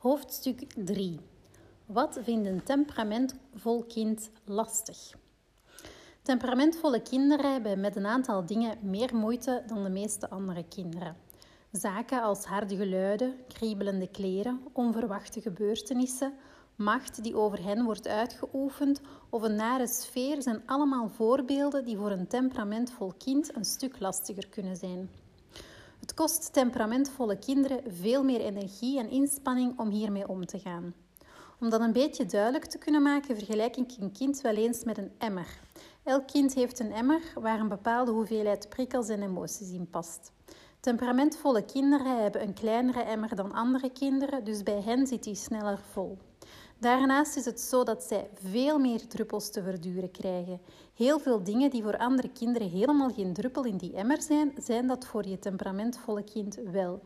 Hoofdstuk 3. Wat vindt een temperamentvol kind lastig? Temperamentvolle kinderen hebben met een aantal dingen meer moeite dan de meeste andere kinderen. Zaken als harde geluiden, kriebelende kleren, onverwachte gebeurtenissen, macht die over hen wordt uitgeoefend of een nare sfeer zijn allemaal voorbeelden die voor een temperamentvol kind een stuk lastiger kunnen zijn. Het kost temperamentvolle kinderen veel meer energie en inspanning om hiermee om te gaan. Om dat een beetje duidelijk te kunnen maken, vergelijk ik een kind wel eens met een emmer. Elk kind heeft een emmer waar een bepaalde hoeveelheid prikkels en emoties in past. Temperamentvolle kinderen hebben een kleinere emmer dan andere kinderen, dus bij hen zit die sneller vol. Daarnaast is het zo dat zij veel meer druppels te verduren krijgen. Heel veel dingen die voor andere kinderen helemaal geen druppel in die emmer zijn, zijn dat voor je temperamentvolle kind wel.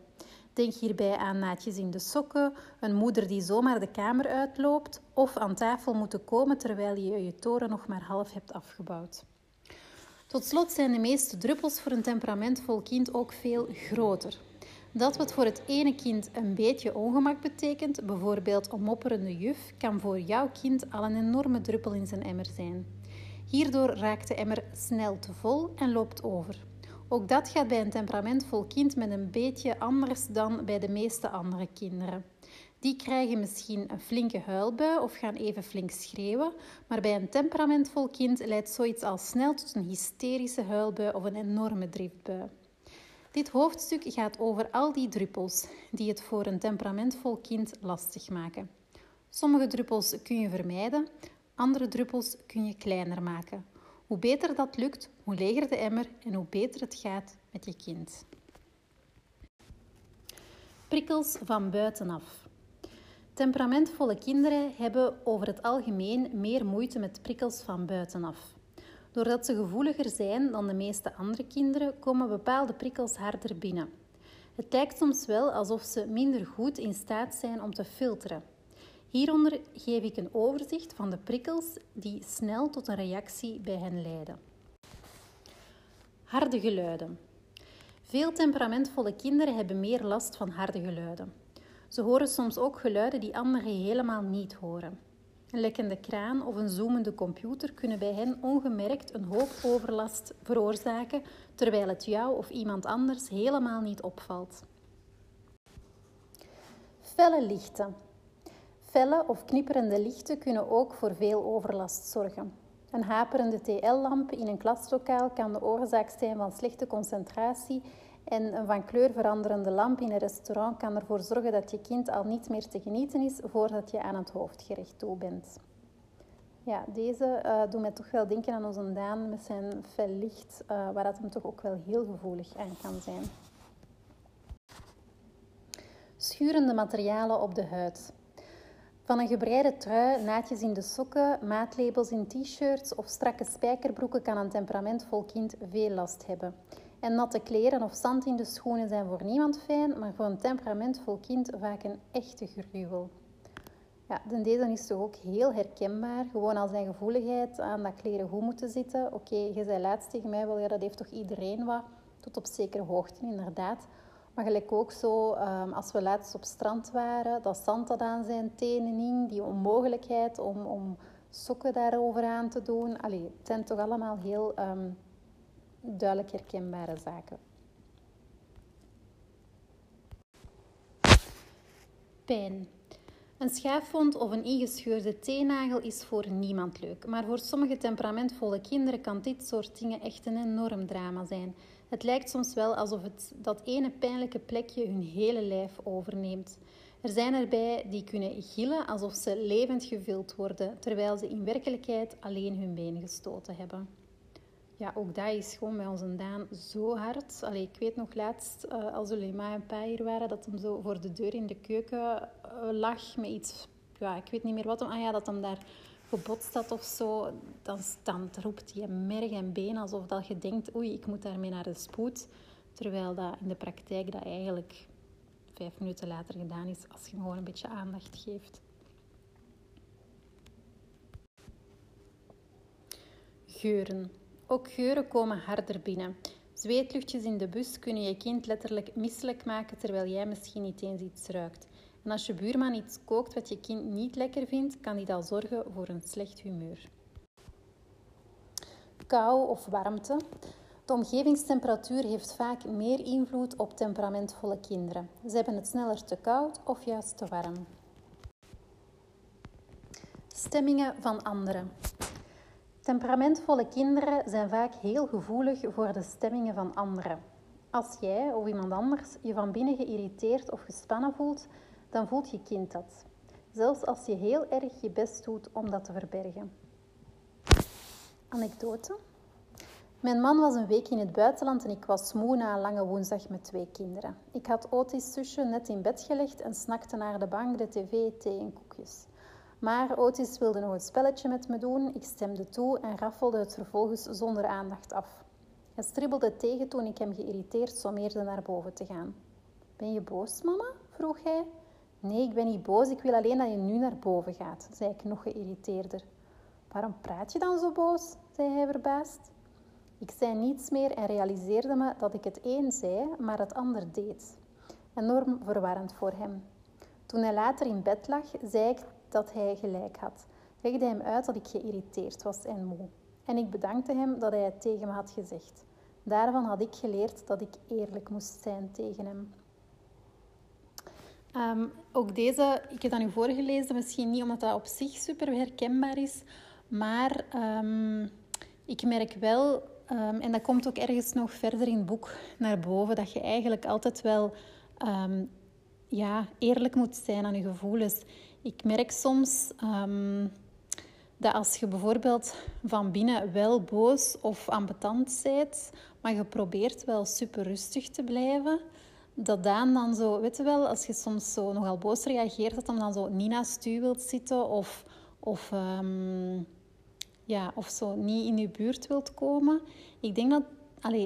Denk hierbij aan naadjes in de sokken, een moeder die zomaar de kamer uitloopt of aan tafel moeten komen terwijl je je toren nog maar half hebt afgebouwd. Tot slot zijn de meeste druppels voor een temperamentvol kind ook veel groter. Dat wat voor het ene kind een beetje ongemak betekent, bijvoorbeeld een mopperende juf, kan voor jouw kind al een enorme druppel in zijn emmer zijn. Hierdoor raakt de emmer snel te vol en loopt over. Ook dat gaat bij een temperamentvol kind met een beetje anders dan bij de meeste andere kinderen. Die krijgen misschien een flinke huilbui of gaan even flink schreeuwen, maar bij een temperamentvol kind leidt zoiets al snel tot een hysterische huilbui of een enorme driftbui. Dit hoofdstuk gaat over al die druppels die het voor een temperamentvol kind lastig maken. Sommige druppels kun je vermijden, andere druppels kun je kleiner maken. Hoe beter dat lukt, hoe leger de emmer en hoe beter het gaat met je kind. Prikkels van buitenaf. Temperamentvolle kinderen hebben over het algemeen meer moeite met prikkels van buitenaf. Doordat ze gevoeliger zijn dan de meeste andere kinderen, komen bepaalde prikkels harder binnen. Het lijkt soms wel alsof ze minder goed in staat zijn om te filteren. Hieronder geef ik een overzicht van de prikkels die snel tot een reactie bij hen leiden. Harde geluiden. Veel temperamentvolle kinderen hebben meer last van harde geluiden. Ze horen soms ook geluiden die anderen helemaal niet horen. Een lekkende kraan of een zoemende computer kunnen bij hen ongemerkt een hoop overlast veroorzaken, terwijl het jou of iemand anders helemaal niet opvalt. Felle lichten. Felle of knipperende lichten kunnen ook voor veel overlast zorgen. Een haperende TL-lamp in een klaslokaal kan de oorzaak zijn van slechte concentratie en een van kleur veranderende lamp in een restaurant kan ervoor zorgen dat je kind al niet meer te genieten is voordat je aan het hoofdgerecht toe bent. Ja, deze uh, doet mij toch wel denken aan onze Daan met zijn fel licht, uh, waar dat hem toch ook wel heel gevoelig aan kan zijn. Schurende materialen op de huid. Van een gebreide trui, naadjes in de sokken, maatlabels in t-shirts of strakke spijkerbroeken kan een temperamentvol kind veel last hebben. En natte kleren of zand in de schoenen zijn voor niemand fijn, maar voor een temperamentvol kind vaak een echte gruwel. Ja, deze is toch ook heel herkenbaar. Gewoon al zijn gevoeligheid aan dat kleren goed moeten zitten. Oké, je zei laatst tegen mij wel, ja, dat heeft toch iedereen wat, tot op zekere hoogte inderdaad. Maar gelijk ook zo, um, als we laatst op strand waren, dat zand dat aan zijn tenen hing, die onmogelijkheid om, om sokken daarover aan te doen. Allee, het zijn toch allemaal heel um, duidelijk herkenbare zaken. Pijn. Een schaafwond of een ingescheurde teennagel is voor niemand leuk, maar voor sommige temperamentvolle kinderen kan dit soort dingen echt een enorm drama zijn. Het lijkt soms wel alsof het dat ene pijnlijke plekje hun hele lijf overneemt. Er zijn erbij die kunnen gillen alsof ze levend gevuld worden, terwijl ze in werkelijkheid alleen hun been gestoten hebben ja, ook dat is gewoon bij onze Daan zo hard. Allee, ik weet nog laatst, uh, als Ulema en Pa hier waren, dat hem zo voor de deur in de keuken uh, lag met iets... Ja, ik weet niet meer wat. Hem, ah ja, dat hem daar gebotst had of zo. Dan, dan roept hij merg en been alsof dat je denkt, oei, ik moet daarmee naar de spoed. Terwijl dat in de praktijk dat eigenlijk vijf minuten later gedaan is, als je gewoon een beetje aandacht geeft. Geuren. Ook geuren komen harder binnen. Zweetluchtjes in de bus kunnen je kind letterlijk misselijk maken terwijl jij misschien niet eens iets ruikt. En als je buurman iets kookt wat je kind niet lekker vindt, kan die dat zorgen voor een slecht humeur. Kou of warmte. De omgevingstemperatuur heeft vaak meer invloed op temperamentvolle kinderen. Ze hebben het sneller te koud of juist te warm. Stemmingen van anderen. Temperamentvolle kinderen zijn vaak heel gevoelig voor de stemmingen van anderen. Als jij of iemand anders je van binnen geïrriteerd of gespannen voelt, dan voelt je kind dat. Zelfs als je heel erg je best doet om dat te verbergen. Anekdote. Mijn man was een week in het buitenland en ik was moe na een lange woensdag met twee kinderen. Ik had Otis' zusje net in bed gelegd en snakte naar de bank, de tv, thee en koekjes. Maar Otis wilde nog een spelletje met me doen. Ik stemde toe en raffelde het vervolgens zonder aandacht af. Hij stribbelde tegen toen ik hem geïrriteerd sommeerde naar boven te gaan. Ben je boos, mama? vroeg hij. Nee, ik ben niet boos. Ik wil alleen dat je nu naar boven gaat, zei ik nog geïrriteerder. Waarom praat je dan zo boos? zei hij verbaasd. Ik zei niets meer en realiseerde me dat ik het een zei, maar het ander deed. Enorm verwarrend voor hem. Toen hij later in bed lag, zei ik dat hij gelijk had. Legde hem uit dat ik geïrriteerd was en moe. En ik bedankte hem dat hij het tegen me had gezegd. Daarvan had ik geleerd dat ik eerlijk moest zijn tegen hem. Um, ook deze, ik heb dat nu voorgelezen, misschien niet omdat dat op zich super herkenbaar is, maar um, ik merk wel, um, en dat komt ook ergens nog verder in het boek naar boven, dat je eigenlijk altijd wel ja, eerlijk moet zijn aan je gevoelens. Ik merk soms dat als je bijvoorbeeld van binnen wel boos of ambetant bent, maar je probeert wel super rustig te blijven, dat Daan dan zo, weet je wel, als je soms zo nogal boos reageert, dat hem dan zo niet naast u wilt zitten of, of, ehm, ja, of zo niet in je buurt wilt komen. Ik denk dat,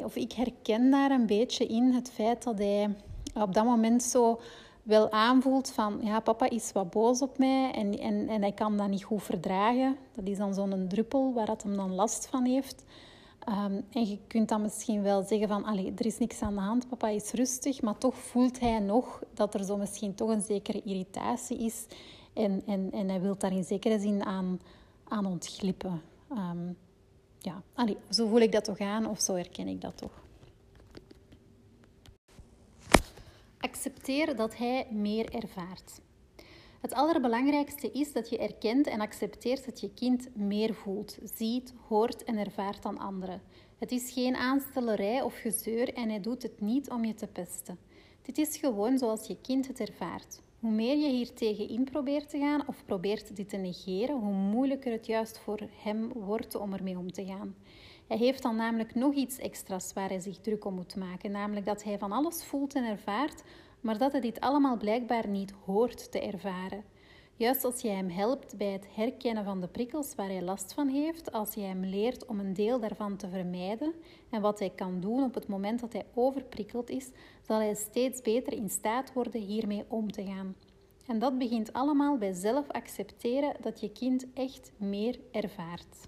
of ik herken daar een beetje in het feit dat hij op dat moment zo wel aanvoelt van, ja, papa is wat boos op mij en, en, en hij kan dat niet goed verdragen. Dat is dan zo'n druppel waar dat hem dan last van heeft. Ehm, en je kunt dan misschien wel zeggen van, allee, er is niks aan de hand, papa is rustig, maar toch voelt hij nog dat er zo misschien toch een zekere irritatie is. En, en, en hij wil daar in zekere zin aan, aan ontglippen. Um, ja, allee, zo voel ik dat toch aan of zo herken ik dat toch. Accepteer dat hij meer ervaart. Het allerbelangrijkste is dat je erkent en accepteert dat je kind meer voelt, ziet, hoort en ervaart dan anderen. Het is geen aanstellerij of gezeur en hij doet het niet om je te pesten. Dit is gewoon zoals je kind het ervaart. Hoe meer je hier tegen in probeert te gaan of probeert dit te negeren, hoe moeilijker het juist voor hem wordt om ermee om te gaan. Hij heeft dan namelijk nog iets extra's waar hij zich druk om moet maken, namelijk dat hij van alles voelt en ervaart, maar dat hij dit allemaal blijkbaar niet hoort te ervaren. Juist als jij hem helpt bij het herkennen van de prikkels waar hij last van heeft, als je hem leert om een deel daarvan te vermijden en wat hij kan doen op het moment dat hij overprikkeld is, zal hij steeds beter in staat worden hiermee om te gaan. En dat begint allemaal bij zelf accepteren dat je kind echt meer ervaart.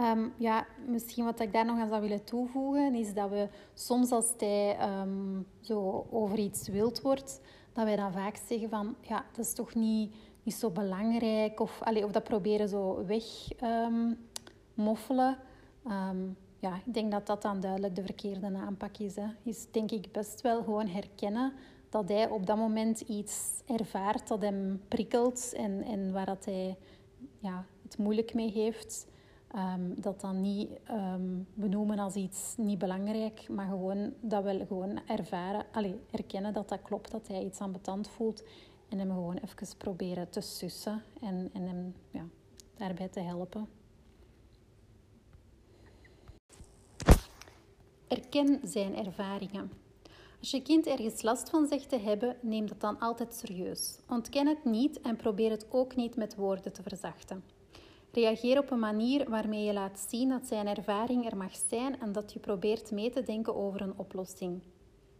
Um, ja, misschien wat ik daar nog aan zou willen toevoegen, is dat we soms als hij um, zo over iets wild wordt, dat wij dan vaak zeggen van, ja, dat is toch niet, niet zo belangrijk, of, allez, of dat proberen zo weg um, moffelen. ja, ik denk dat dat dan duidelijk de verkeerde aanpak is. Hè. Is denk ik best wel gewoon herkennen dat hij op dat moment iets ervaart dat hem prikkelt en, en waar dat hij ja, het moeilijk mee heeft. Um, dat dan niet um, benoemen als iets niet belangrijk, maar gewoon dat we gewoon ervaren, allez, erkennen dat dat klopt, dat hij iets ambetant voelt en hem gewoon even proberen te sussen en, en hem ja, daarbij te helpen. Erken zijn ervaringen. Als je kind ergens last van zegt te hebben, neem dat dan altijd serieus. Ontken het niet en probeer het ook niet met woorden te verzachten. Reageer op een manier waarmee je laat zien dat zijn ervaring er mag zijn en dat je probeert mee te denken over een oplossing.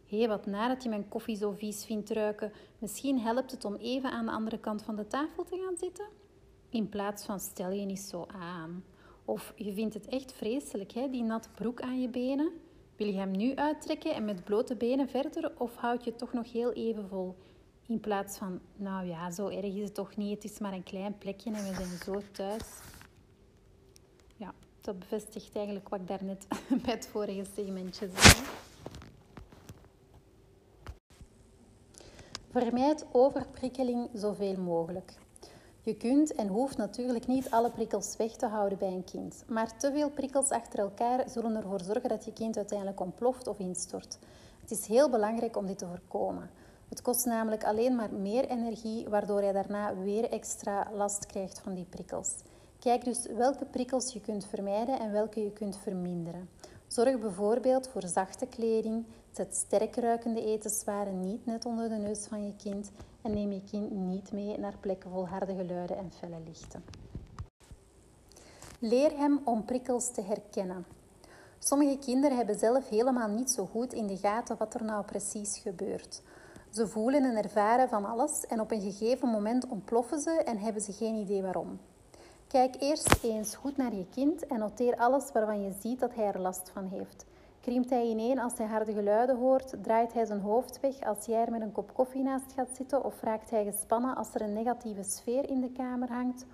Hé, hey, wat na dat je mijn koffie zo vies vindt ruiken. Misschien helpt het om even aan de andere kant van de tafel te gaan zitten? In plaats van stel je niet zo aan. Of je vindt het echt vreselijk, hè, die natte broek aan je benen. Wil je hem nu uittrekken en met blote benen verder of houd je het toch nog heel even vol? In plaats van, nou ja, zo erg is het toch niet. Het is maar een klein plekje en we zijn zo thuis. Ja, dat bevestigt eigenlijk wat ik daarnet bij het vorige segmentje zei. Vermijd overprikkeling zoveel mogelijk. Je kunt en hoeft natuurlijk niet alle prikkels weg te houden bij een kind, maar te veel prikkels achter elkaar zullen ervoor zorgen dat je kind uiteindelijk ontploft of instort. Het is heel belangrijk om dit te voorkomen. Het kost namelijk alleen maar meer energie, waardoor je daarna weer extra last krijgt van die prikkels. Kijk dus welke prikkels je kunt vermijden en welke je kunt verminderen. Zorg bijvoorbeeld voor zachte kleding, zet sterk ruikende etenswaren niet net onder de neus van je kind en neem je kind niet mee naar plekken vol harde geluiden en felle lichten. Leer hem om prikkels te herkennen. Sommige kinderen hebben zelf helemaal niet zo goed in de gaten wat er nou precies gebeurt. Ze voelen en ervaren van alles en op een gegeven moment ontploffen ze en hebben ze geen idee waarom. Kijk eerst eens goed naar je kind en noteer alles waarvan je ziet dat hij er last van heeft. Kriemt hij ineen als hij harde geluiden hoort? Draait hij zijn hoofd weg als jij er met een kop koffie naast gaat zitten? Of raakt hij gespannen als er een negatieve sfeer in de kamer hangt?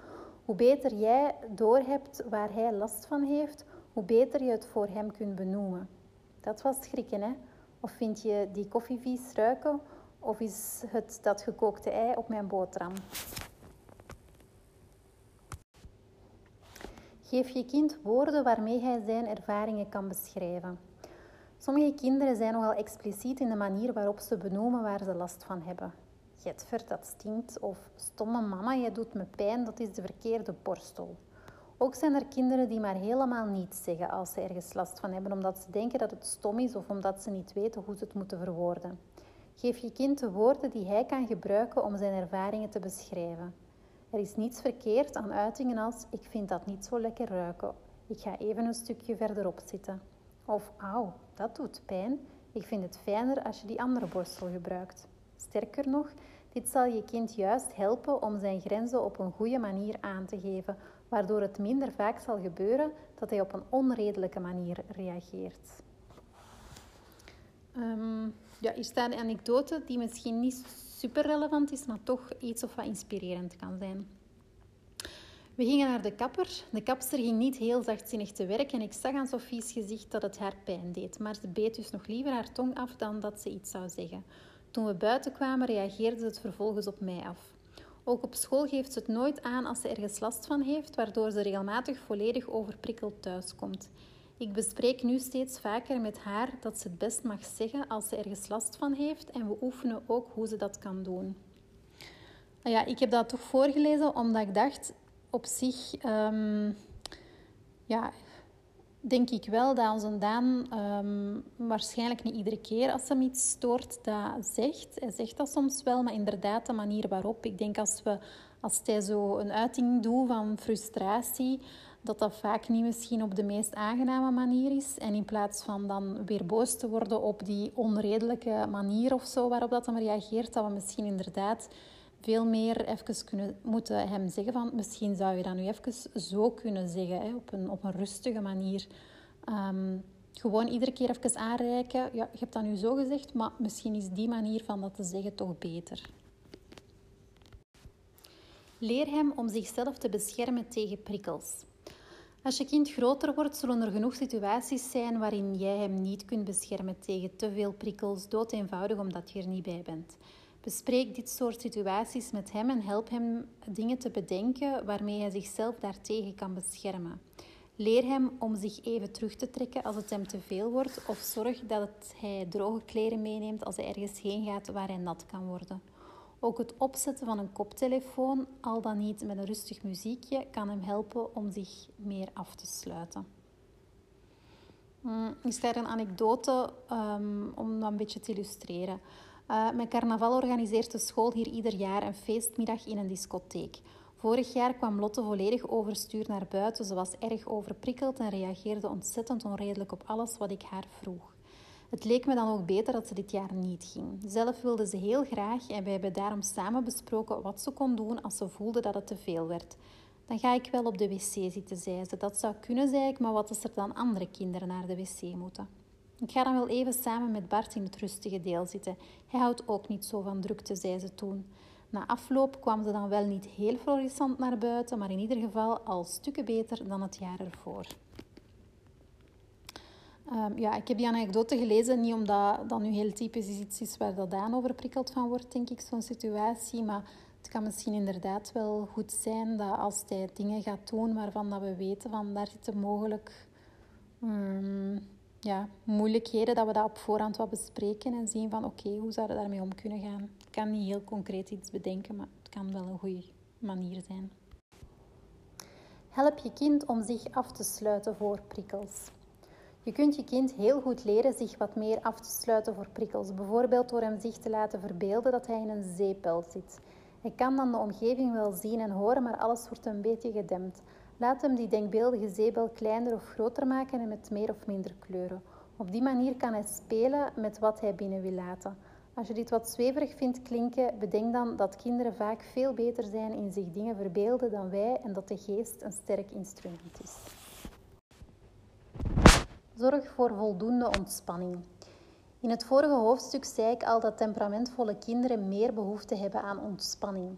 Hoe beter jij doorhebt waar hij last van heeft, hoe beter je het voor hem kunt benoemen. Dat was schrikken, hè? Of vind je die koffie vies ruiken? Of is het dat gekookte ei op mijn boterham? Geef je kind woorden waarmee hij zijn ervaringen kan beschrijven. Sommige kinderen zijn nogal expliciet in de manier waarop ze benoemen waar ze last van hebben. Getver, dat stinkt. Of stomme mama, jij doet me pijn, dat is de verkeerde borstel. Ook zijn er kinderen die maar helemaal niets zeggen als ze ergens last van hebben, omdat ze denken dat het stom is of omdat ze niet weten hoe ze het moeten verwoorden. Geef je kind de woorden die hij kan gebruiken om zijn ervaringen te beschrijven. Er is niets verkeerd aan uitingen als ik vind dat niet zo lekker ruiken. Ik ga even een stukje verderop zitten. Of auw, dat doet pijn. Ik vind het fijner als je die andere borstel gebruikt. Sterker nog, dit zal je kind juist helpen om zijn grenzen op een goede manier aan te geven, waardoor het minder vaak zal gebeuren dat hij op een onredelijke manier reageert. Um, ja, hier staat een anekdote die misschien niet super relevant is, maar toch iets of wat inspirerend kan zijn. We gingen naar de kapper. De kapster ging niet heel zachtzinnig te werk en ik zag aan Sophie's gezicht dat het haar pijn deed. Maar ze beet dus nog liever haar tong af dan dat ze iets zou zeggen. Toen we buiten kwamen, reageerde ze het vervolgens op mij af. Ook op school geeft ze het nooit aan als ze ergens last van heeft, waardoor ze regelmatig volledig overprikkeld thuiskomt. Ik bespreek nu steeds vaker met haar dat ze het best mag zeggen als ze ergens last van heeft en we oefenen ook hoe ze dat kan doen. Nou ja, ik heb dat toch voorgelezen omdat ik dacht, op zich um, ja, denk ik wel dat onze Daan um, waarschijnlijk niet iedere keer als hem iets stoort dat zegt. Hij zegt dat soms wel, maar inderdaad de manier waarop. Ik denk als, we, als hij zo een uiting doet van frustratie, dat dat vaak niet misschien op de meest aangename manier is. En in plaats van dan weer boos te worden op die onredelijke manier of zo waarop dat hem reageert, dat we misschien inderdaad veel meer even kunnen moeten hem zeggen van misschien zou je dat nu even zo kunnen zeggen, hè, op, een, op een rustige manier. Ehm, gewoon iedere keer even aanreiken. Ja, je hebt dat nu zo gezegd, maar misschien is die manier van dat te zeggen toch beter. Leer hem om zichzelf te beschermen tegen prikkels. Als je kind groter wordt, zullen er genoeg situaties zijn waarin jij hem niet kunt beschermen tegen te veel prikkels, dood eenvoudig omdat je er niet bij bent. Bespreek dit soort situaties met hem en help hem dingen te bedenken waarmee hij zichzelf daartegen kan beschermen. Leer hem om zich even terug te trekken als het hem te veel wordt, of zorg dat hij droge kleren meeneemt als hij ergens heen gaat waar hij nat kan worden. Ook het opzetten van een koptelefoon, al dan niet met een rustig muziekje, kan hem helpen om zich meer af te sluiten. Hmm, is daar een anekdote um, om dat een beetje te illustreren? Uh, met carnaval organiseert de school hier ieder jaar een feestmiddag in een discotheek. Vorig jaar kwam Lotte volledig overstuur naar buiten. Ze was erg overprikkeld en reageerde ontzettend onredelijk op alles wat ik haar vroeg. Het leek me dan ook beter dat ze dit jaar niet ging. Zelf wilde ze heel graag en wij hebben daarom samen besproken wat ze kon doen als ze voelde dat het te veel werd. Dan ga ik wel op de wc zitten, zei ze. Dat zou kunnen, zei ik, maar wat als er dan andere kinderen naar de wc moeten? Ik ga dan wel even samen met Bart in het rustige deel zitten. Hij houdt ook niet zo van drukte, zei ze toen. Na afloop kwam ze dan wel niet heel florissant naar buiten, maar in ieder geval al stukken beter dan het jaar ervoor. Um, ja, ik heb die anekdote gelezen, niet omdat dat nu heel typisch iets is waar dat Daan overprikkeld van wordt, denk ik, zo'n situatie. Maar het kan misschien inderdaad wel goed zijn dat als hij dingen gaat doen waarvan dat we weten van daar zitten mogelijk um, ja, moeilijkheden, dat we dat op voorhand wat bespreken en zien van oké, hoe zou we daarmee om kunnen gaan. Ik kan niet heel concreet iets bedenken, maar het kan wel een goede manier zijn. Help je kind om zich af te sluiten voor prikkels. Je kunt je kind heel goed leren zich wat meer af te sluiten voor prikkels, bijvoorbeeld door hem zich te laten verbeelden dat hij in een zeepel zit. Hij kan dan de omgeving wel zien en horen, maar alles wordt een beetje gedempt. Laat hem die denkbeeldige zeepel kleiner of groter maken en met meer of minder kleuren. Op die manier kan hij spelen met wat hij binnen wil laten. Als je dit wat zweverig vindt klinken, bedenk dan dat kinderen vaak veel beter zijn in zich dingen verbeelden dan wij en dat de geest een sterk instrument is. Zorg voor voldoende ontspanning. In het vorige hoofdstuk zei ik al dat temperamentvolle kinderen meer behoefte hebben aan ontspanning.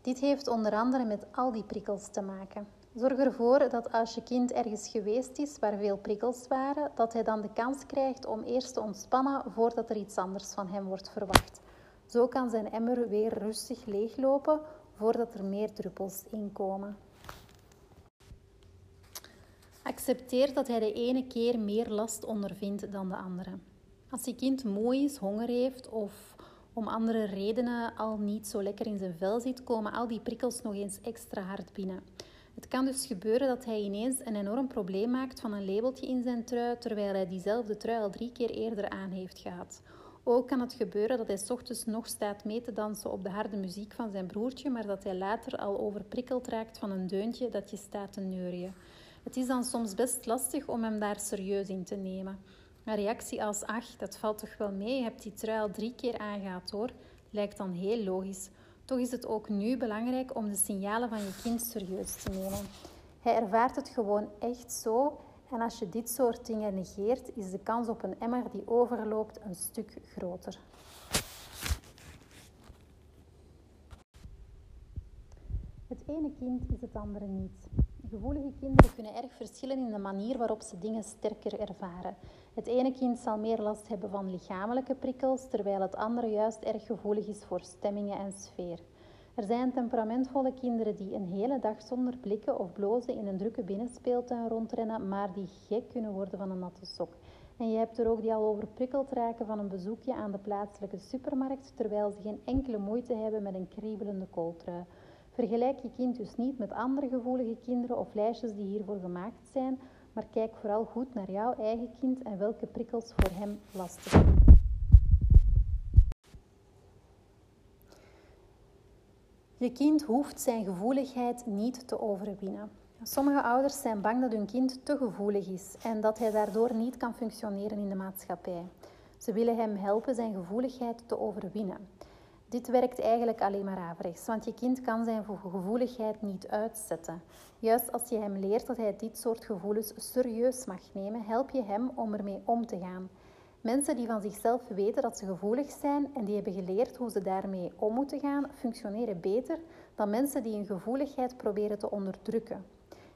Dit heeft onder andere met al die prikkels te maken. Zorg ervoor dat als je kind ergens geweest is waar veel prikkels waren, dat hij dan de kans krijgt om eerst te ontspannen voordat er iets anders van hem wordt verwacht. Zo kan zijn emmer weer rustig leeglopen voordat er meer druppels inkomen. Accepteer dat hij de ene keer meer last ondervindt dan de andere. Als je kind moe is, honger heeft of om andere redenen al niet zo lekker in zijn vel zit, komen al die prikkels nog eens extra hard binnen. Het kan dus gebeuren dat hij ineens een enorm probleem maakt van een labeltje in zijn trui, terwijl hij diezelfde trui al drie keer eerder aan heeft gehad. Ook kan het gebeuren dat hij ochtends nog staat mee te dansen op de harde muziek van zijn broertje, maar dat hij later al overprikkeld raakt van een deuntje dat je staat te neurien. Het is dan soms best lastig om hem daar serieus in te nemen. Een reactie als, ach, dat valt toch wel mee, je hebt die trui al drie keer aangehad hoor, lijkt dan heel logisch. Toch is het ook nu belangrijk om de signalen van je kind serieus te nemen. Hij ervaart het gewoon echt zo en als je dit soort dingen negeert, is de kans op een emmer die overloopt een stuk groter. Het ene kind is het andere niet. Gevoelige kinderen kunnen erg verschillen in de manier waarop ze dingen sterker ervaren. Het ene kind zal meer last hebben van lichamelijke prikkels, terwijl het andere juist erg gevoelig is voor stemmingen en sfeer. Er zijn temperamentvolle kinderen die een hele dag zonder blikken of blozen in een drukke binnenspeeltuin rondrennen, maar die gek kunnen worden van een natte sok. En je hebt er ook die al overprikkeld raken van een bezoekje aan de plaatselijke supermarkt, terwijl ze geen enkele moeite hebben met een kriebelende kooltrui. Vergelijk je kind dus niet met andere gevoelige kinderen of lijstjes die hiervoor gemaakt zijn, maar kijk vooral goed naar jouw eigen kind en welke prikkels voor hem lastig zijn. Je kind hoeft zijn gevoeligheid niet te overwinnen. Sommige ouders zijn bang dat hun kind te gevoelig is en dat hij daardoor niet kan functioneren in de maatschappij. Ze willen hem helpen zijn gevoeligheid te overwinnen. Dit werkt eigenlijk alleen maar averechts, want je kind kan zijn gevoeligheid niet uitzetten. Juist als je hem leert dat hij dit soort gevoelens serieus mag nemen, help je hem om ermee om te gaan. Mensen die van zichzelf weten dat ze gevoelig zijn en die hebben geleerd hoe ze daarmee om moeten gaan, functioneren beter dan mensen die hun gevoeligheid proberen te onderdrukken.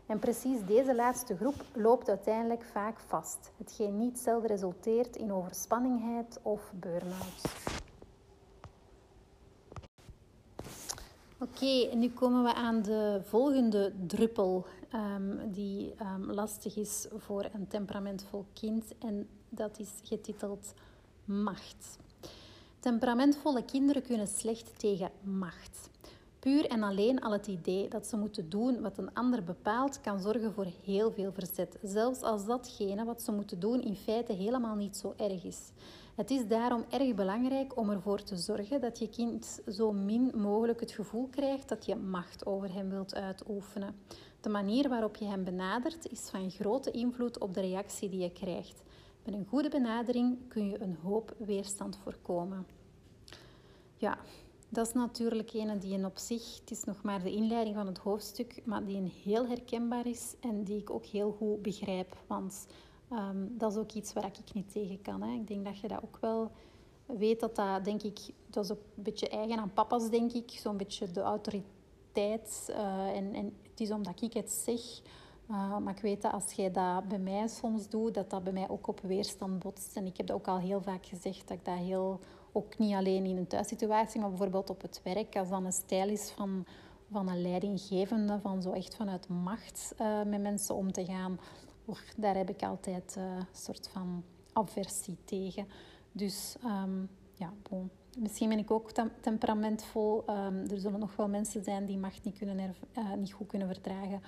En precies deze laatste groep loopt uiteindelijk vaak vast, hetgeen niet zelden resulteert in overspanningheid of burn-out. Oké, nu komen we aan de volgende druppel um, die um, lastig is voor een temperamentvol kind en dat is getiteld macht. Temperamentvolle kinderen kunnen slecht tegen macht. Puur en alleen al het idee dat ze moeten doen wat een ander bepaalt, kan zorgen voor heel veel verzet. Zelfs als datgene wat ze moeten doen in feite helemaal niet zo erg is. Het is daarom erg belangrijk om ervoor te zorgen dat je kind zo min mogelijk het gevoel krijgt dat je macht over hem wilt uitoefenen. De manier waarop je hem benadert is van grote invloed op de reactie die je krijgt. Met een goede benadering kun je een hoop weerstand voorkomen. Ja, dat is natuurlijk een die een op zich, het is nog maar de inleiding van het hoofdstuk, maar die een heel herkenbaar is en die ik ook heel goed begrijp. Want Ehm, dat is ook iets waar ik niet tegen kan. Hè. Ik denk dat je dat ook wel weet dat dat, denk ik, dat is ook een beetje eigen aan papa's, denk ik. Zo'n beetje de autoriteit. Uh, en, en het is omdat ik het zeg. Uh, maar ik weet dat als jij dat bij mij soms doet, dat dat bij mij ook op weerstand botst. En ik heb dat ook al heel vaak gezegd, dat ik dat heel... Ook niet alleen in een thuissituatie, maar bijvoorbeeld op het werk. Als dan een stijl is van, van een leidinggevende, van zo echt vanuit macht uh, met mensen om te gaan. Daar heb ik altijd een soort van aversie tegen. Dus um, ja. Misschien ben ik ook temperamentvol. Um, er zullen nog wel mensen zijn die macht niet, kunnen uh, niet goed kunnen verdragen.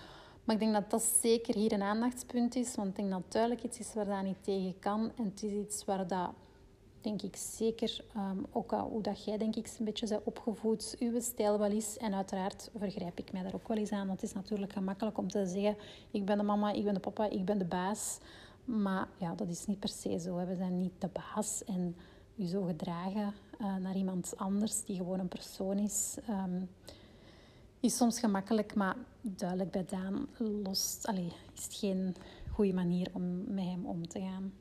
Maar ik denk dat dat zeker hier een aandachtspunt is. Want ik denk dat het duidelijk iets is waar dat niet tegen kan. En het is iets waar dat, denk ik zeker, um, ook hoe dat jij denk ik een beetje bent opgevoed, uw stijl wel is. En uiteraard vergrijp ik mij daar ook wel eens aan. Want het is natuurlijk gemakkelijk om te zeggen, ik ben de mama, ik ben de papa, ik ben de baas. Maar ja, dat is niet per se zo. We zijn niet de baas. En je zo gedragen uh, naar iemand anders die gewoon een persoon is, um, is soms gemakkelijk, maar duidelijk bij Daan lost, allez, is het geen goede manier om met hem om te gaan.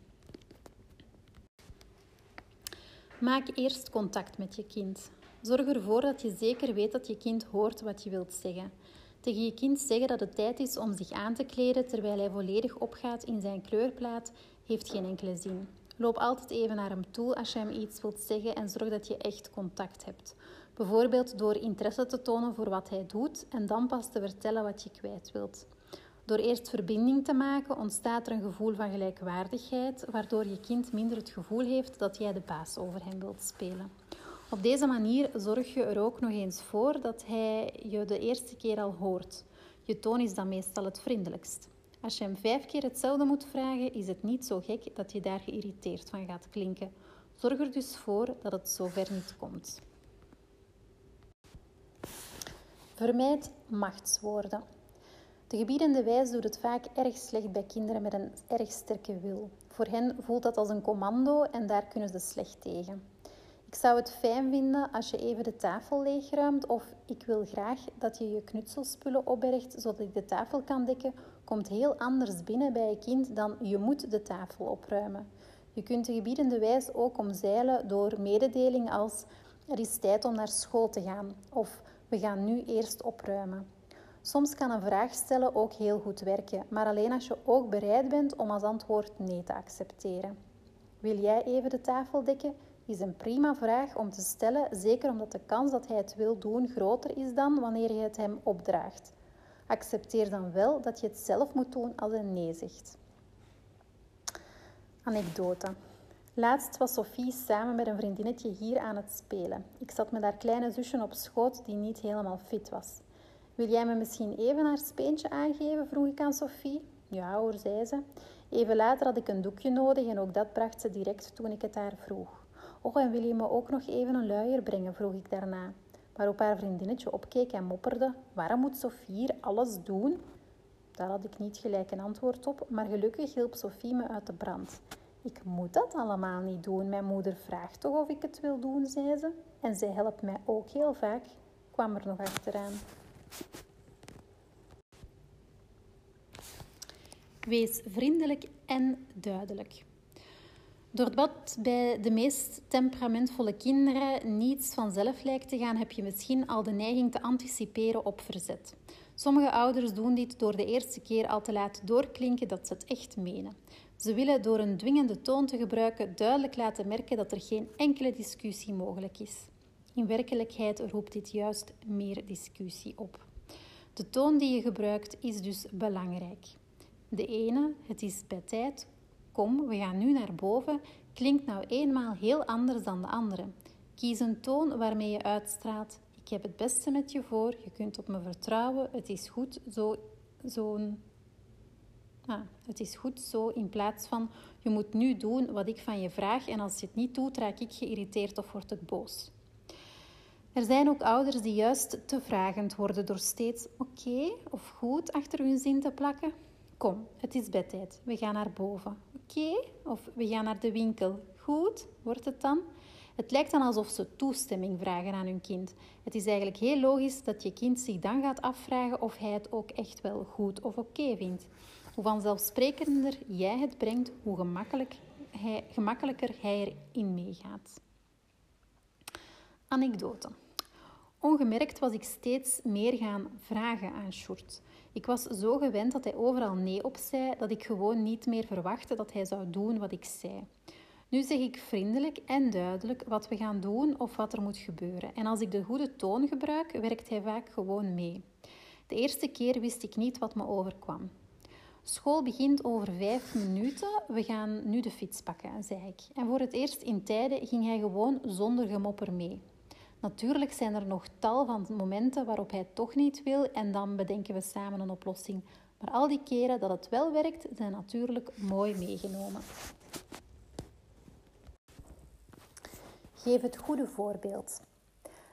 Maak eerst contact met je kind. Zorg ervoor dat je zeker weet dat je kind hoort wat je wilt zeggen. Tegen je kind zeggen dat het tijd is om zich aan te kleden terwijl hij volledig opgaat in zijn kleurplaat, heeft geen enkele zin. Loop altijd even naar hem toe als je hem iets wilt zeggen en zorg dat je echt contact hebt. Bijvoorbeeld door interesse te tonen voor wat hij doet en dan pas te vertellen wat je kwijt wilt. Door eerst verbinding te maken ontstaat er een gevoel van gelijkwaardigheid, waardoor je kind minder het gevoel heeft dat jij de baas over hem wilt spelen. Op deze manier zorg je er ook nog eens voor dat hij je de eerste keer al hoort. Je toon is dan meestal het vriendelijkst. Als je hem vijf keer hetzelfde moet vragen, is het niet zo gek dat je daar geïrriteerd van gaat klinken. Zorg er dus voor dat het zover niet komt. Vermijd machtswoorden. De gebiedende wijs doet het vaak erg slecht bij kinderen met een erg sterke wil. Voor hen voelt dat als een commando en daar kunnen ze slecht tegen. Ik zou het fijn vinden als je even de tafel leegruimt of ik wil graag dat je je knutselspullen opbergt zodat ik de tafel kan dekken, komt heel anders binnen bij je kind dan je moet de tafel opruimen. Je kunt de gebiedende wijs ook omzeilen door mededeling als er is tijd om naar school te gaan of we gaan nu eerst opruimen. Soms kan een vraag stellen ook heel goed werken, maar alleen als je ook bereid bent om als antwoord nee te accepteren. Wil jij even de tafel dekken? is een prima vraag om te stellen, zeker omdat de kans dat hij het wil doen groter is dan wanneer je het hem opdraagt. Accepteer dan wel dat je het zelf moet doen als hij nee zegt. Anekdote. Laatst was Sophie samen met een vriendinnetje hier aan het spelen. Ik zat met haar kleine zusje op schoot die niet helemaal fit was. Wil jij me misschien even haar speentje aangeven? vroeg ik aan Sophie. Ja hoor, zei ze. Even later had ik een doekje nodig en ook dat bracht ze direct toen ik het haar vroeg. Oh, en wil je me ook nog even een luier brengen? vroeg ik daarna. Waarop haar vriendinnetje opkeek en mopperde. Waarom moet Sophie hier alles doen? Daar had ik niet gelijk een antwoord op, maar gelukkig hielp Sophie me uit de brand. Ik moet dat allemaal niet doen. Mijn moeder vraagt toch of ik het wil doen, zei ze. En zij helpt mij ook heel vaak, kwam er nog achteraan. Wees vriendelijk en duidelijk. Doordat bij de meest temperamentvolle kinderen niets vanzelf lijkt te gaan, heb je misschien al de neiging te anticiperen op verzet. Sommige ouders doen dit door de eerste keer al te laten doorklinken dat ze het echt menen. Ze willen door een dwingende toon te gebruiken duidelijk laten merken dat er geen enkele discussie mogelijk is. In werkelijkheid roept dit juist meer discussie op. De toon die je gebruikt is dus belangrijk. De ene, het is bij tijd, kom, we gaan nu naar boven, klinkt nou eenmaal heel anders dan de andere. Kies een toon waarmee je uitstraalt. Ik heb het beste met je voor, je kunt op me vertrouwen, het is goed zo, Ah, het is goed zo in plaats van je moet nu doen wat ik van je vraag en als je het niet doet, raak ik geïrriteerd of word ik boos. Er zijn ook ouders die juist te vragend worden door steeds oké of goed achter hun zin te plakken. Kom, het is bedtijd. We gaan naar boven. Oké? Of we gaan naar de winkel. Goed? Wordt het dan? Het lijkt dan alsof ze toestemming vragen aan hun kind. Het is eigenlijk heel logisch dat je kind zich dan gaat afvragen of hij het ook echt wel goed of oké vindt. Hoe vanzelfsprekender jij het brengt, hoe hij, gemakkelijker hij erin meegaat. Anekdote. Ongemerkt was ik steeds meer gaan vragen aan Sjoerd. Ik was zo gewend dat hij overal nee op zei, dat ik gewoon niet meer verwachtte dat hij zou doen wat ik zei. Nu zeg ik vriendelijk en duidelijk wat we gaan doen of wat er moet gebeuren. En als ik de goede toon gebruik, werkt hij vaak gewoon mee. De eerste keer wist ik niet wat me overkwam. School begint over vijf minuten. We gaan nu de fiets pakken, zei ik. En voor het eerst in tijden ging hij gewoon zonder gemopper mee. Natuurlijk zijn er nog tal van momenten waarop hij toch niet wil en dan bedenken we samen een oplossing. Maar al die keren dat het wel werkt, zijn natuurlijk mooi meegenomen. Geef het goede voorbeeld.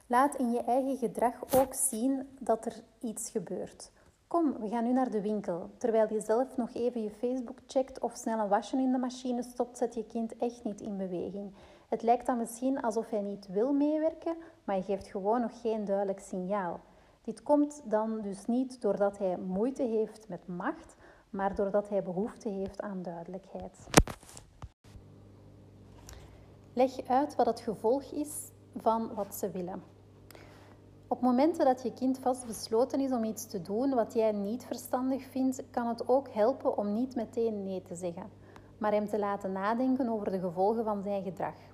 Laat in je eigen gedrag ook zien dat er iets gebeurt. Kom, we gaan nu naar de winkel. Terwijl je zelf nog even je Facebook checkt of snel een wasje in de machine stopt, zet je kind echt niet in beweging. Het lijkt dan misschien alsof hij niet wil meewerken, maar je geeft gewoon nog geen duidelijk signaal. Dit komt dan dus niet doordat hij moeite heeft met macht, maar doordat hij behoefte heeft aan duidelijkheid. Leg uit wat het gevolg is van wat ze willen. Op momenten dat je kind vastbesloten is om iets te doen wat jij niet verstandig vindt, kan het ook helpen om niet meteen nee te zeggen, maar hem te laten nadenken over de gevolgen van zijn gedrag.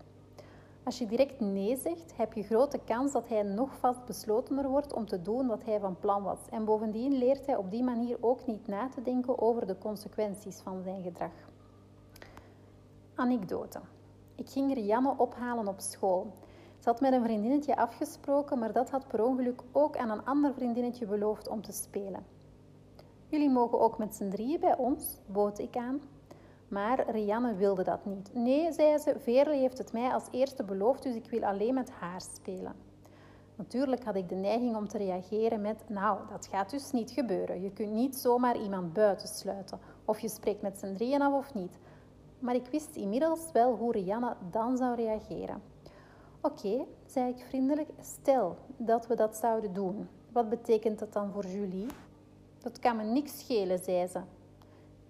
Als je direct nee zegt, heb je grote kans dat hij nog vastbeslotener wordt om te doen wat hij van plan was. En bovendien leert hij op die manier ook niet na te denken over de consequenties van zijn gedrag. Anekdote. Ik ging Rianne ophalen op school. Ze had met een vriendinnetje afgesproken, maar dat had per ongeluk ook aan een ander vriendinnetje beloofd om te spelen. Jullie mogen ook met z'n drieën bij ons, bood ik aan. Maar Rianne wilde dat niet. Nee, zei ze, Veerle heeft het mij als eerste beloofd, dus ik wil alleen met haar spelen. Natuurlijk had ik de neiging om te reageren met: Nou, dat gaat dus niet gebeuren. Je kunt niet zomaar iemand buitensluiten. Of je spreekt met z'n drieën af of niet. Maar ik wist inmiddels wel hoe Rianne dan zou reageren. Oké, zei ik vriendelijk, stel dat we dat zouden doen. Wat betekent dat dan voor Julie? Dat kan me niks schelen, zei ze.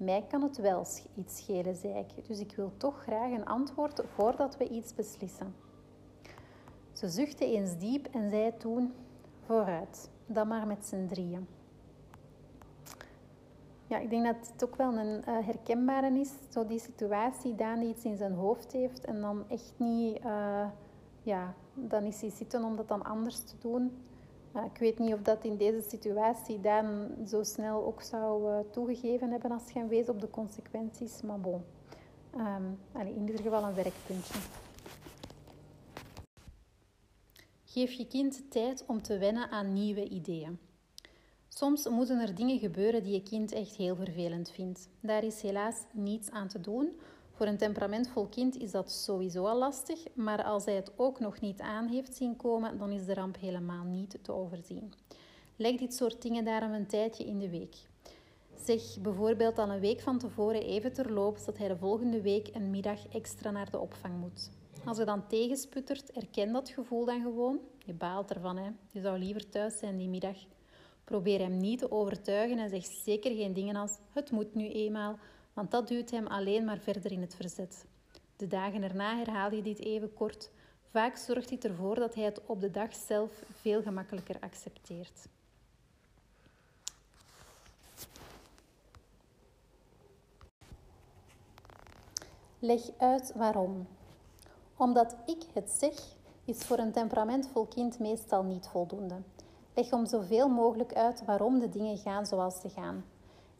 Mij kan het wel iets schelen, zei ik. Dus ik wil toch graag een antwoord voordat we iets beslissen. Ze zuchtte eens diep en zei toen: Vooruit, dan maar met z'n drieën. Ja, ik denk dat het ook wel een uh, herkenbare is. Zo die situatie, Daan die iets in zijn hoofd heeft en dan echt niet... Uh, ja, dan is hij zitten om dat dan anders te doen. Ik weet niet of dat in deze situatie Daan zo snel ook zou toegegeven hebben als hij wees op de consequenties. Maar bon, um, in ieder geval een werkpuntje. Geef je kind tijd om te wennen aan nieuwe ideeën. Soms moeten er dingen gebeuren die je kind echt heel vervelend vindt. Daar is helaas niets aan te doen. Voor een temperamentvol kind is dat sowieso al lastig, maar als hij het ook nog niet aan heeft zien komen, dan is de ramp helemaal niet te overzien. Leg dit soort dingen daarom een tijdje in de week. Zeg bijvoorbeeld al een week van tevoren even terloops dat hij de volgende week een middag extra naar de opvang moet. Als hij dan tegensputtert, erken dat gevoel dan gewoon. Je baalt ervan, hè. Je zou liever thuis zijn die middag. Probeer hem niet te overtuigen en zeg zeker geen dingen als het moet nu eenmaal, want dat duwt hem alleen maar verder in het verzet. De dagen erna herhaal je dit even kort. Vaak zorgt dit ervoor dat hij het op de dag zelf veel gemakkelijker accepteert. Leg uit waarom. Omdat ik het zeg, is voor een temperamentvol kind meestal niet voldoende. Leg om zoveel mogelijk uit waarom de dingen gaan zoals ze gaan.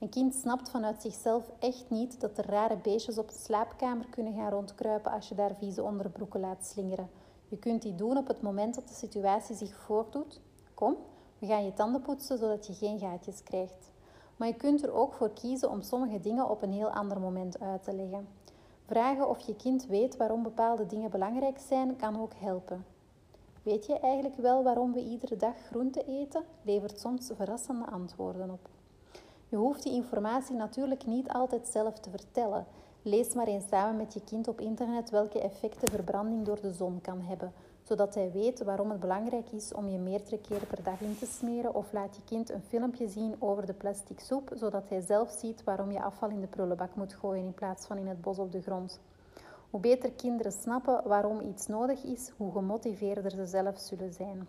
Een kind snapt vanuit zichzelf echt niet dat er rare beestjes op de slaapkamer kunnen gaan rondkruipen als je daar vieze onderbroeken laat slingeren. Je kunt die doen op het moment dat de situatie zich voordoet. Kom, we gaan je tanden poetsen zodat je geen gaatjes krijgt. Maar je kunt er ook voor kiezen om sommige dingen op een heel ander moment uit te leggen. Vragen of je kind weet waarom bepaalde dingen belangrijk zijn, kan ook helpen. Weet je eigenlijk wel waarom we iedere dag groente eten? Levert soms verrassende antwoorden op. Je hoeft die informatie natuurlijk niet altijd zelf te vertellen. Lees maar eens samen met je kind op internet welke effecten verbranding door de zon kan hebben. zodat hij weet waarom het belangrijk is om je meerdere keren per dag in te smeren. Of laat je kind een filmpje zien over de plastic soep, zodat hij zelf ziet waarom je afval in de prullenbak moet gooien in plaats van in het bos op de grond. Hoe beter kinderen snappen waarom iets nodig is, hoe gemotiveerder ze zelf zullen zijn.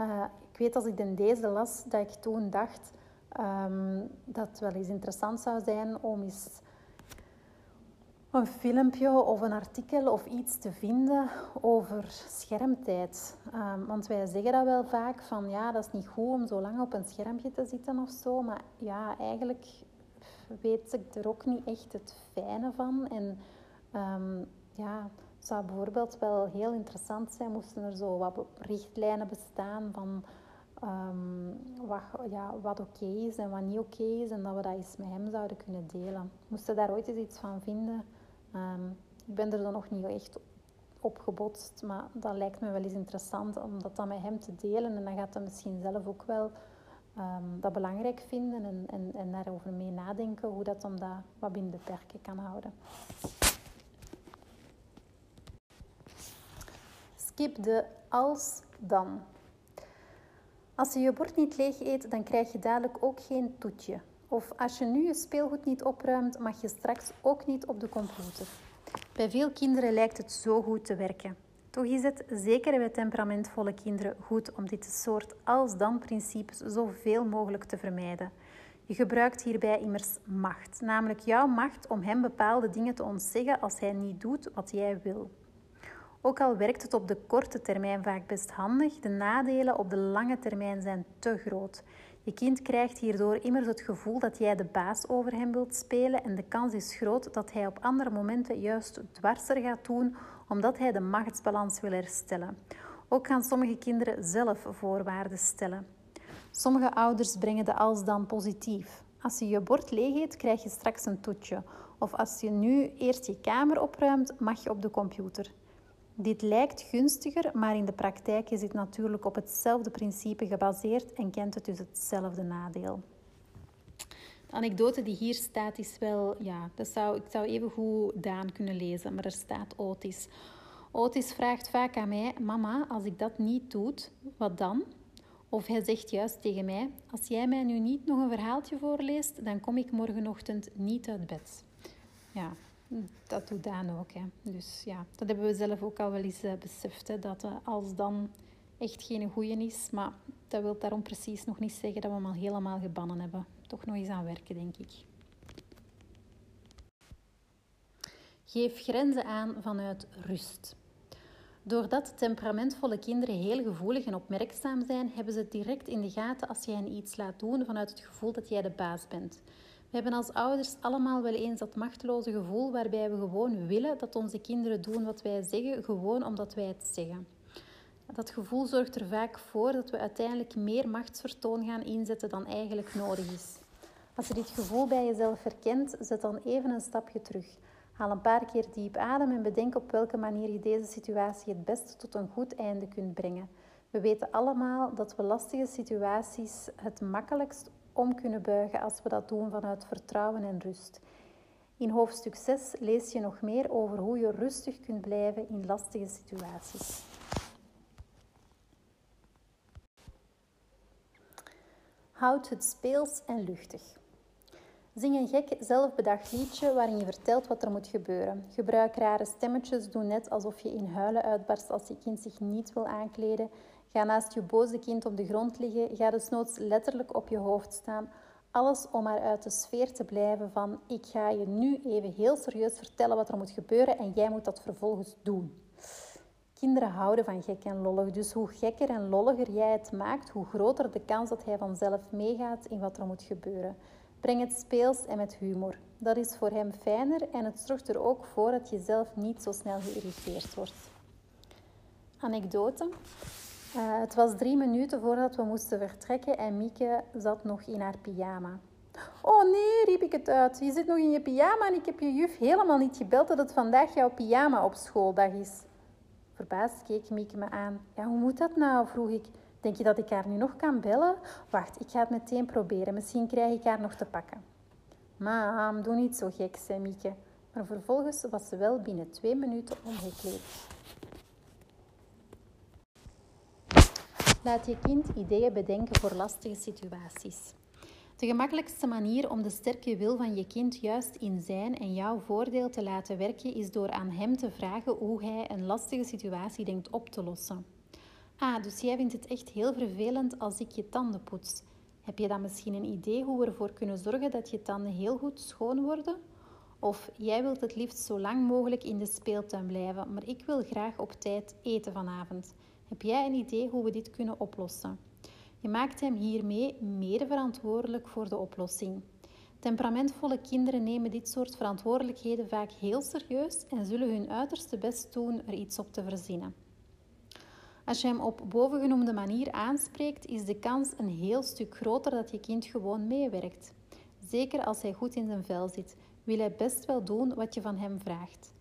Uh, ik weet als ik in deze las, dat ik toen dacht um, dat het wel eens interessant zou zijn om eens een filmpje of een artikel of iets te vinden over schermtijd. Um, want wij zeggen dat wel vaak van ja, dat is niet goed om zo lang op een schermpje te zitten of zo. Maar ja, eigenlijk weet ik er ook niet echt het fijne van. En um, ja, het zou bijvoorbeeld wel heel interessant zijn moesten er zo wat richtlijnen bestaan van um, wat, ja, wat oké is en wat niet oké is. En dat we dat eens met hem zouden kunnen delen. Moesten daar ooit eens iets van vinden. Um, ik ben er dan nog niet echt op gebotst, maar dat lijkt me wel eens interessant om dat dan met hem te delen. En dan gaat hij misschien zelf ook wel um, dat belangrijk vinden en, en, en daarover mee nadenken hoe dat dan dat wat binnen de perken kan houden. Skip de als-dan. Als je je bord niet leeg eet, dan krijg je dadelijk ook geen toetje. Of als je nu je speelgoed niet opruimt, mag je straks ook niet op de computer. Bij veel kinderen lijkt het zo goed te werken. Toch is het, zeker bij temperamentvolle kinderen, goed om dit soort als-dan-principes zoveel mogelijk te vermijden. Je gebruikt hierbij immers macht, namelijk jouw macht om hem bepaalde dingen te ontzeggen als hij niet doet wat jij wil. Ook al werkt het op de korte termijn vaak best handig, de nadelen op de lange termijn zijn te groot. Je kind krijgt hierdoor immers het gevoel dat jij de baas over hem wilt spelen en de kans is groot dat hij op andere momenten juist dwarser gaat doen omdat hij de machtsbalans wil herstellen. Ook gaan sommige kinderen zelf voorwaarden stellen. Sommige ouders brengen de als dan positief. Als je je bord leeg eet, krijg je straks een toetje. Of als je nu eerst je kamer opruimt, mag je op de computer. Dit lijkt gunstiger, maar in de praktijk is het natuurlijk op hetzelfde principe gebaseerd en kent het dus hetzelfde nadeel. De anekdote die hier staat is wel, ja, dat zou, ik zou even goed Daan kunnen lezen, maar er staat Otis. Otis vraagt vaak aan mij, mama, als ik dat niet doe, wat dan? Of hij zegt juist tegen mij, als jij mij nu niet nog een verhaaltje voorleest, dan kom ik morgenochtend niet uit bed. Ja, dat doet Daan ook. Hè. Dus ja, dat hebben we zelf ook al wel eens uh, beseft. Hè, dat uh, als dan echt geen goeie is. Maar dat wil daarom precies nog niet zeggen dat we hem al helemaal gebannen hebben. Toch nog eens aan werken, denk ik. Geef grenzen aan vanuit rust. Doordat temperamentvolle kinderen heel gevoelig en opmerkzaam zijn, hebben ze het direct in de gaten als jij hen iets laat doen vanuit het gevoel dat jij de baas bent. We hebben als ouders allemaal wel eens dat machteloze gevoel waarbij we gewoon willen dat onze kinderen doen wat wij zeggen, gewoon omdat wij het zeggen. Dat gevoel zorgt er vaak voor dat we uiteindelijk meer machtsvertoon gaan inzetten dan eigenlijk nodig is. Als je dit gevoel bij jezelf herkent, zet dan even een stapje terug. Haal een paar keer diep adem en bedenk op welke manier je deze situatie het beste tot een goed einde kunt brengen. We weten allemaal dat we lastige situaties het makkelijkst om kunnen buigen als we dat doen vanuit vertrouwen en rust. In hoofdstuk 6 lees je nog meer over hoe je rustig kunt blijven in lastige situaties. Houd het speels en luchtig. Zing een gek zelfbedacht liedje waarin je vertelt wat er moet gebeuren. Gebruik rare stemmetjes, doe net alsof je in huilen uitbarst als je kind zich niet wil aankleden Ga naast je boze kind op de grond liggen. Ga desnoods letterlijk op je hoofd staan. Alles om maar uit de sfeer te blijven van ik ga je nu even heel serieus vertellen wat er moet gebeuren en jij moet dat vervolgens doen. Kinderen houden van gek en lollig, dus hoe gekker en lolliger jij het maakt, hoe groter de kans dat hij vanzelf meegaat in wat er moet gebeuren. Breng het speels en met humor. Dat is voor hem fijner en het zorgt er ook voor dat je zelf niet zo snel geïrriteerd wordt. Anekdote. Uh, het was drie minuten voordat we moesten vertrekken en Mieke zat nog in haar pyjama. Oh nee, riep ik het uit. Je zit nog in je pyjama en ik heb je juf helemaal niet gebeld dat het vandaag jouw pyjama op schooldag is. Verbaasd keek Mieke me aan. Ja, hoe moet dat nou? vroeg ik. Denk je dat ik haar nu nog kan bellen? Wacht, ik ga het meteen proberen. Misschien krijg ik haar nog te pakken. Mam, doe niet zo gek, zei Mieke. Maar vervolgens was ze wel binnen twee minuten omgekleed. Laat je kind ideeën bedenken voor lastige situaties. De gemakkelijkste manier om de sterke wil van je kind juist in zijn en jouw voordeel te laten werken is door aan hem te vragen hoe hij een lastige situatie denkt op te lossen. Ah, dus jij vindt het echt heel vervelend als ik je tanden poets. Heb je dan misschien een idee hoe we ervoor kunnen zorgen dat je tanden heel goed schoon worden? Of jij wilt het liefst zo lang mogelijk in de speeltuin blijven, maar ik wil graag op tijd eten vanavond. Heb jij een idee hoe we dit kunnen oplossen? Je maakt hem hiermee mede verantwoordelijk voor de oplossing. Temperamentvolle kinderen nemen dit soort verantwoordelijkheden vaak heel serieus en zullen hun uiterste best doen er iets op te verzinnen. Als je hem op bovengenoemde manier aanspreekt, is de kans een heel stuk groter dat je kind gewoon meewerkt. Zeker als hij goed in zijn vel zit, wil hij best wel doen wat je van hem vraagt.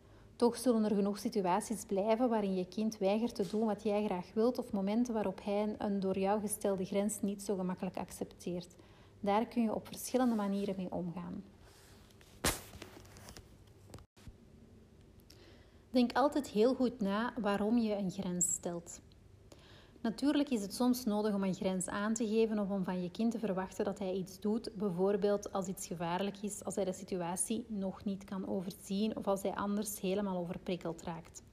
Toch zullen er genoeg situaties blijven waarin je kind weigert te doen wat jij graag wilt of momenten waarop hij een door jou gestelde grens niet zo gemakkelijk accepteert. Daar kun je op verschillende manieren mee omgaan. Denk altijd heel goed na waarom je een grens stelt. Natuurlijk is het soms nodig om een grens aan te geven of om van je kind te verwachten dat hij iets doet, bijvoorbeeld als iets gevaarlijk is, als hij de situatie nog niet kan overzien of als hij anders helemaal overprikkeld raakt.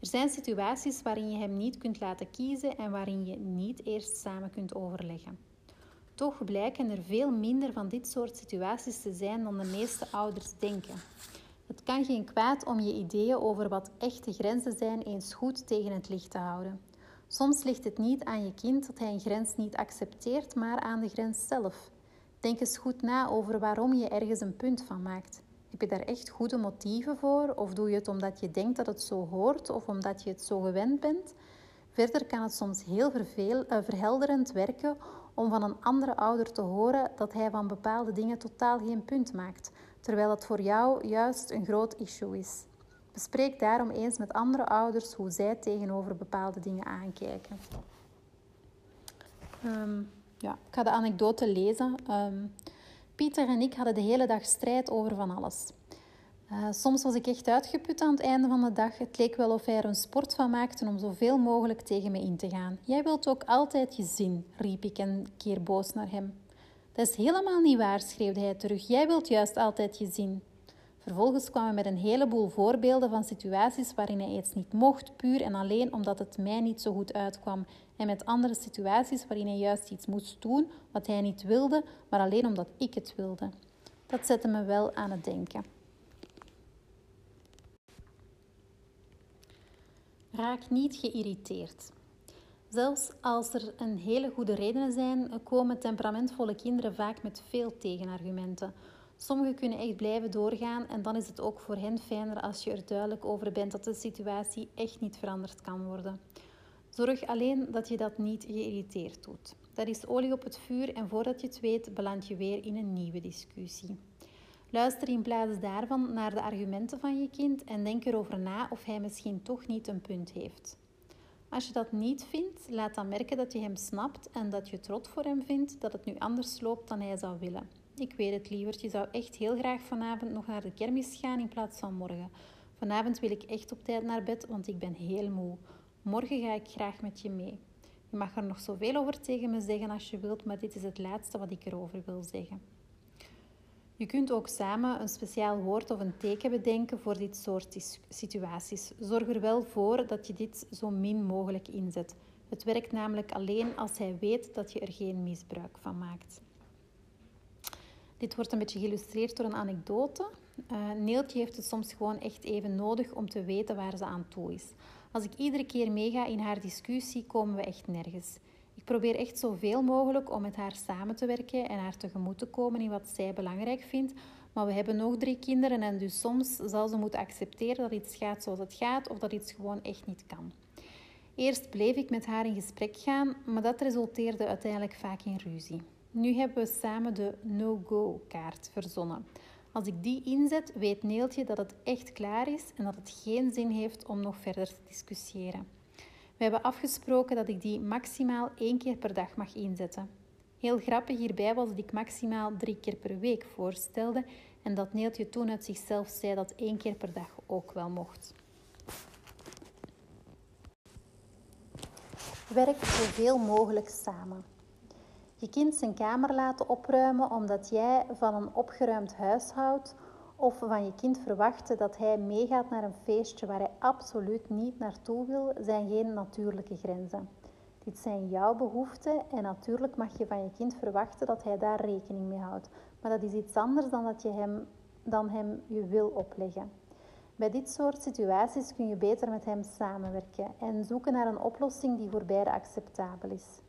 Er zijn situaties waarin je hem niet kunt laten kiezen en waarin je niet eerst samen kunt overleggen. Toch blijken er veel minder van dit soort situaties te zijn dan de meeste ouders denken. Het kan geen kwaad om je ideeën over wat echte grenzen zijn eens goed tegen het licht te houden. Soms ligt het niet aan je kind dat hij een grens niet accepteert, maar aan de grens zelf. Denk eens goed na over waarom je ergens een punt van maakt. Heb je daar echt goede motieven voor? Of doe je het omdat je denkt dat het zo hoort of omdat je het zo gewend bent? Verder kan het soms heel verveel, uh, verhelderend werken om van een andere ouder te horen dat hij van bepaalde dingen totaal geen punt maakt, terwijl het voor jou juist een groot issue is. Bespreek daarom eens met andere ouders hoe zij tegenover bepaalde dingen aankijken. Ehm, ja, ik ga de anekdote lezen. Um, Pieter en ik hadden de hele dag strijd over van alles. Uh, soms was ik echt uitgeput aan het einde van de dag. Het leek wel of hij er een sport van maakte om zoveel mogelijk tegen me in te gaan. Jij wilt ook altijd je zin, riep ik een keer boos naar hem. Dat is helemaal niet waar, schreeuwde hij terug. Jij wilt juist altijd je zin. Vervolgens kwam hij met een heleboel voorbeelden van situaties waarin hij iets niet mocht, puur en alleen omdat het mij niet zo goed uitkwam. En met andere situaties waarin hij juist iets moest doen wat hij niet wilde, maar alleen omdat ik het wilde. Dat zette me wel aan het denken. Raak niet geïrriteerd. Zelfs als er een hele goede redenen zijn, komen temperamentvolle kinderen vaak met veel tegenargumenten. Sommigen kunnen echt blijven doorgaan en dan is het ook voor hen fijner als je er duidelijk over bent dat de situatie echt niet veranderd kan worden. Zorg alleen dat je dat niet geïrriteerd doet. Dat is olie op het vuur en voordat je het weet beland je weer in een nieuwe discussie. Luister in plaats daarvan naar de argumenten van je kind en denk erover na of hij misschien toch niet een punt heeft. Als je dat niet vindt, laat dan merken dat je hem snapt en dat je trots voor hem vindt dat het nu anders loopt dan hij zou willen. Ik weet het, lieverd. Je zou echt heel graag vanavond nog naar de kermis gaan in plaats van morgen. Vanavond wil ik echt op tijd naar bed, want ik ben heel moe. Morgen ga ik graag met je mee. Je mag er nog zoveel over tegen me zeggen als je wilt, maar dit is het laatste wat ik erover wil zeggen. Je kunt ook samen een speciaal woord of een teken bedenken voor dit soort situaties. Zorg er wel voor dat je dit zo min mogelijk inzet. Het werkt namelijk alleen als hij weet dat je er geen misbruik van maakt. Dit wordt een beetje geïllustreerd door een anekdote. Uh, Neeltje heeft het soms gewoon echt even nodig om te weten waar ze aan toe is. Als ik iedere keer meega in haar discussie, komen we echt nergens. Ik probeer echt zoveel mogelijk om met haar samen te werken en haar tegemoet te komen in wat zij belangrijk vindt. Maar we hebben nog drie kinderen en dus soms zal ze moeten accepteren dat iets gaat zoals het gaat of dat iets gewoon echt niet kan. Eerst bleef ik met haar in gesprek gaan, maar dat resulteerde uiteindelijk vaak in ruzie. Nu hebben we samen de no-go-kaart verzonnen. Als ik die inzet, weet Neeltje dat het echt klaar is en dat het geen zin heeft om nog verder te discussiëren. We hebben afgesproken dat ik die maximaal één keer per dag mag inzetten. Heel grappig hierbij was dat ik maximaal drie keer per week voorstelde en dat Neeltje toen uit zichzelf zei dat één keer per dag ook wel mocht. Werk zoveel mogelijk samen. Je kind zijn kamer laten opruimen omdat jij van een opgeruimd huis houdt of van je kind verwachten dat hij meegaat naar een feestje waar hij absoluut niet naartoe wil, zijn geen natuurlijke grenzen. Dit zijn jouw behoeften en natuurlijk mag je van je kind verwachten dat hij daar rekening mee houdt. Maar dat is iets anders dan dat je hem, dan hem je wil opleggen. Bij dit soort situaties kun je beter met hem samenwerken en zoeken naar een oplossing die voor beide acceptabel is.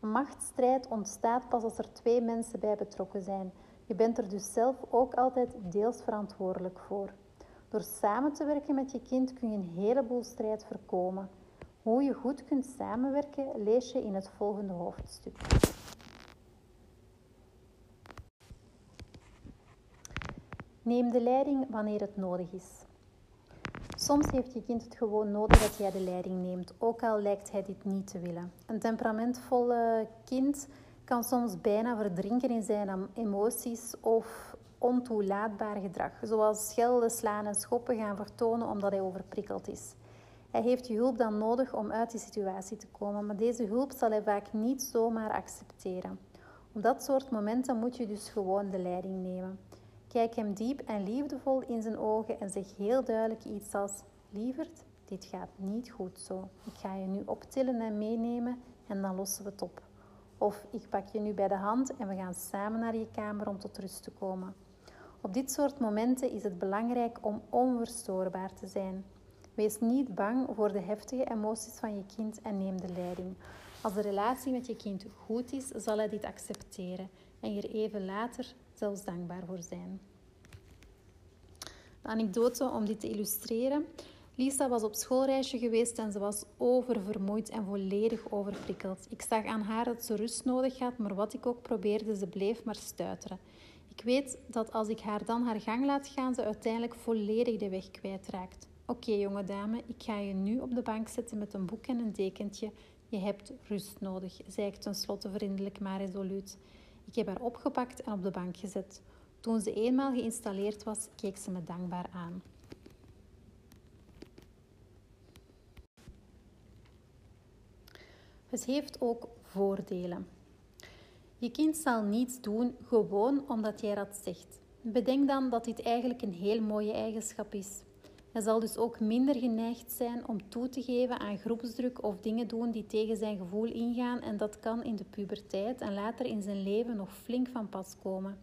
Machtsstrijd ontstaat pas als er twee mensen bij betrokken zijn. Je bent er dus zelf ook altijd deels verantwoordelijk voor. Door samen te werken met je kind kun je een heleboel strijd voorkomen. Hoe je goed kunt samenwerken lees je in het volgende hoofdstuk. Neem de leiding wanneer het nodig is. Soms heeft je kind het gewoon nodig dat jij de leiding neemt, ook al lijkt hij dit niet te willen. Een temperamentvolle kind kan soms bijna verdrinken in zijn emoties of ontoelaatbaar gedrag, zoals schelden, slaan en schoppen gaan vertonen omdat hij overprikkeld is. Hij heeft je hulp dan nodig om uit die situatie te komen, maar deze hulp zal hij vaak niet zomaar accepteren. Op dat soort momenten moet je dus gewoon de leiding nemen. Kijk hem diep en liefdevol in zijn ogen en zeg heel duidelijk iets als: Lieverd, dit gaat niet goed zo. Ik ga je nu optillen en meenemen en dan lossen we het op. Of ik pak je nu bij de hand en we gaan samen naar je kamer om tot rust te komen. Op dit soort momenten is het belangrijk om onverstoorbaar te zijn. Wees niet bang voor de heftige emoties van je kind en neem de leiding. Als de relatie met je kind goed is, zal hij dit accepteren en hier even later zelfs dankbaar voor zijn. De anekdote om dit te illustreren. Lisa was op schoolreisje geweest en ze was oververmoeid en volledig overprikkeld. Ik zag aan haar dat ze rust nodig had, maar wat ik ook probeerde, ze bleef maar stuiteren. Ik weet dat als ik haar dan haar gang laat gaan, ze uiteindelijk volledig de weg kwijtraakt. Oké, jonge dame, ik ga je nu op de bank zetten met een boek en een dekentje. Je hebt rust nodig, zei ik tenslotte vriendelijk maar resoluut. Ik heb haar opgepakt en op de bank gezet. Toen ze eenmaal geïnstalleerd was, keek ze me dankbaar aan. Het heeft ook voordelen. Je kind zal niets doen gewoon omdat jij dat zegt. Bedenk dan dat dit eigenlijk een heel mooie eigenschap is. Hij zal dus ook minder geneigd zijn om toe te geven aan groepsdruk of dingen doen die tegen zijn gevoel ingaan en dat kan in de puberteit en later in zijn leven nog flink van pas komen.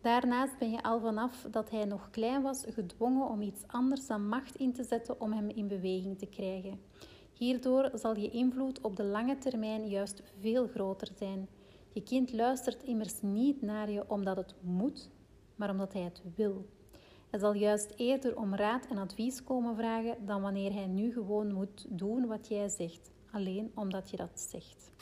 Daarnaast ben je al vanaf dat hij nog klein was gedwongen om iets anders dan macht in te zetten om hem in beweging te krijgen. Hierdoor zal je invloed op de lange termijn juist veel groter zijn. Je kind luistert immers niet naar je omdat het moet, maar omdat hij het wil. Hij zal juist eerder om raad en advies komen vragen dan wanneer hij nu gewoon moet doen wat jij zegt, alleen omdat je dat zegt.